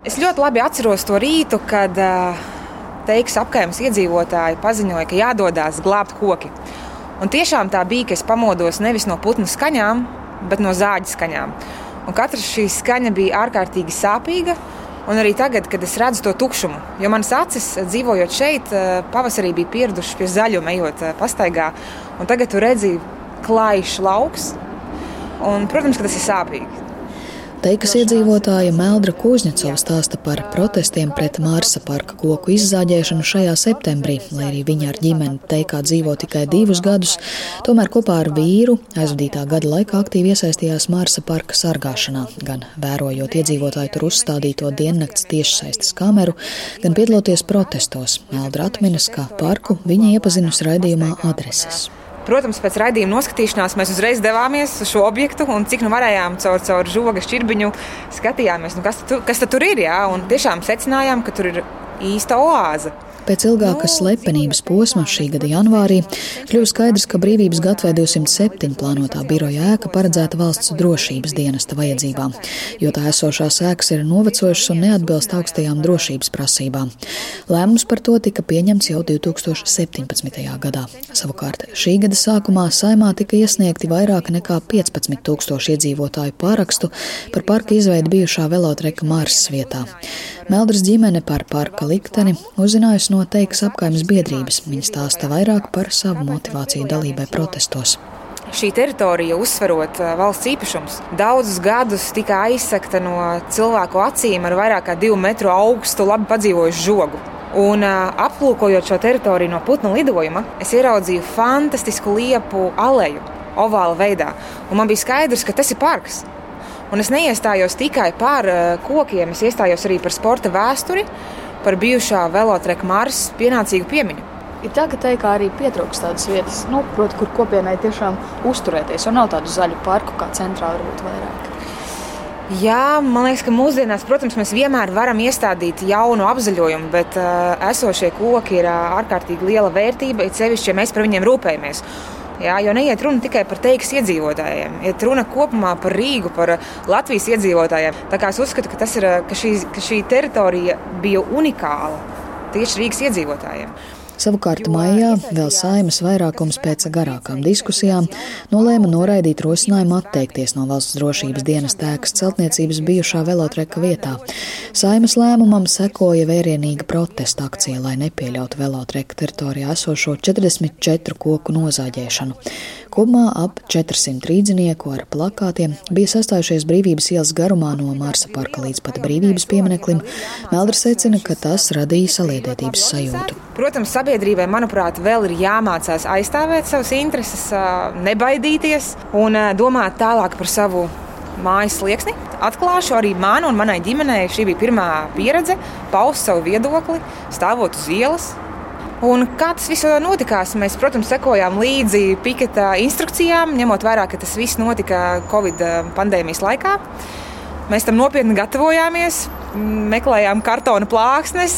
Es ļoti labi atceros to rītu, kad teiks apkaimes iedzīvotāji paziņoja, ka jādodas glābt koki. Un tiešām tā bija, ka es pamodos nevis no putnu skaņām, bet no zāģa skaņām. Un katra šī skaņa bija ārkārtīgi sāpīga. Un arī tagad, kad es redzu to tukšumu, jo manas acis, dzīvojot šeit, pavasarī bija pieradušas pie zaļuma, ejot pastaigā, un tagad tu redzi klājš lauks. Un, protams, ka tas ir sāpīgi. Teikas iedzīvotāja Meldra Kūžņacova stāsta par protestiem pret Mārsa parka koku izzāģēšanu šajā septembrī, lai arī viņa ar ģimeni teikā dzīvo tikai divus gadus. Tomēr kopā ar vīru aizvadītā gada laikā aktīvi iesaistījās Mārsa parka sargāšanā, gan vērojot iedzīvotāju tur uzstādīto diennakts tiešsaistes kameru, gan piedaloties protestos. Meldra atminas, ka parku viņa iepazinusi raidījumā adreses. Protams, pēc raidījuma noskatīšanās mēs uzreiz devāmies uz šo objektu un cik nu varējām caur, caur žoga šķirbiņu skatījāmies, nu kas, tu, kas tur ir. Jā, un tiešām secinājām, ka tur ir īsta oāze. Pēc ilgākas slepenības posma šī gada janvārī kļuva skaidrs, ka Brīvības gatvē 207 plānotā biroja ēka paredzēta valsts drošības dienesta vajadzībām, jo tā esošās ēkas ir novecojušas un neatbilst augstajām drošības prasībām. Lēmums par to tika pieņemts jau 2017. gadā. Savukārt šī gada sākumā saimā tika iesniegti vairāk nekā 15 tūkstoši iedzīvotāju pārakstu par parka izveidi bijušā velotreka Mārsas vietā. Meldras ģimene par parka likteni uzzinājusi no teikas apkaimes biedrības. Viņa stāsta vairāk par savu motivāciju dalībai protestos šī teritorija, uzsverot valsts īpašums, daudzus gadus tika aizsegta no cilvēku acīm ar vairāk kā divu metru augstu, labi padzīvojušu žogu. Un aplūkojot šo teritoriju no putnu lidojuma, es ieraudzīju fantastisku liepu aleju, ovāla veidā. Un man bija skaidrs, ka tas ir parks. Un es neiestājos tikai par eh, kokiem, es iestājos arī par sporta vēsturi, par bijušā velotreka Māras pienācīgu piemiņu. Ir tā, ka teikā arī pietrūkst tādas vietas, nu, proti, kur kopienai tiešām uzturēties, un nav tādu zaļu parku kā centrā varbūt vairāk. Jā, man liekas, ka mūsdienās, protams, mēs vienmēr varam iestādīt jaunu apzaļojumu, bet uh, esošie koki ir uh, ārkārtīgi liela vērtība, it sevišķi, ja mēs par viņiem rūpējamies. Jā, jo neiet runa tikai par teikas iedzīvotājiem, iet runa kopumā par Rīgu, par Latvijas iedzīvotājiem. Tā kā es uzskatu, ka, ir, ka, šī, ka šī teritorija bija unikāla tieši Rīgas iedzīvotājiem. Savukārt maijā vēl saimas vairākums pēc garākām diskusijām nolēma noraidīt rosinājumu atteikties no valsts drošības dienas tēkas celtniecības bijušā velotreka vietā. Saimas lēmumam sekoja vērienīga protesta akcija, lai nepieļautu velotreka teritorijā esošo 44 koku nozāģēšanu. Kopumā ap 400 rīdzinieku ar plakātiem bija sastājušies brīvības ielas garumā no Marsa parka līdz pat brīvības piemineklim. Meldra secina, ka tas radīja saliedētības sajūtu. Protams, sabiedrībai, manuprāt, vēl ir jāmācās aizstāvēt savas intereses, nebaidīties un domāt tālāk par savu mājas slieksni. Atklāšu arī man un manai ģimenei. Šī bija pirmā pieredze paust savu viedokli, stāvot uz ielas. Un kā tas viss notikās? Mēs, protams, sekojām līdzi piketa instrukcijām, ņemot vērā, ka tas viss notika Covid pandēmijas laikā. Mēs tam nopietni gatavojāmies, meklējām kartona plāksnes,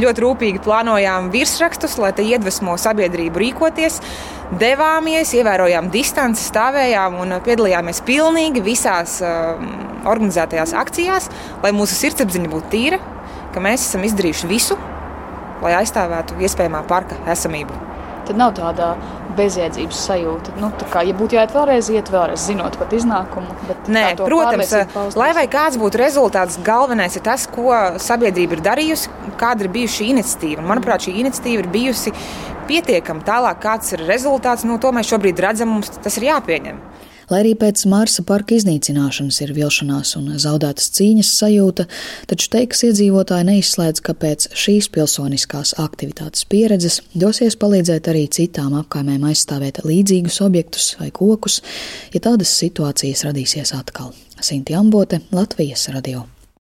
ļoti rūpīgi plānojām virsrakstus, lai te iedvesmo sabiedrību rīkoties. Devāmies, ievērojām distanci, stāvējām un piedalījāmies pilnīgi visās organizētajās akcijās, lai mūsu sirdsapziņa būtu tīra, ka mēs esam izdarījuši visu, lai aizstāvētu iespējamā parka esamību. Tad nav tāda bezjēdzības sajūta. Nu, kā, ja būtu jāiet vēlreiz, iet vēlreiz, zinot pat iznākumu. Nē, protams, lai vai kāds būtu rezultāts, galvenais ir tas, ko sabiedrība ir darījusi, kāda ir bijusi šī iniciatīva. Manuprāt, šī iniciatīva ir bijusi pietiekama. Tālāk, kāds ir rezultāts, nu, to mēs šobrīd redzam, mums tas ir jāpieņem. Lai arī pēc Marsa parka iznīcināšanas ir vilšanās un zaudētas cīņas sajūta, taču teiks iedzīvotāji neizslēdz, ka pēc šīs pilsoniskās aktivitātes pieredzes dosies palīdzēt arī citām apkaimēm aizstāvēt līdzīgus objektus vai kokus, ja tādas situācijas radīsies atkal. Sinti Ambote, Latvijas radio.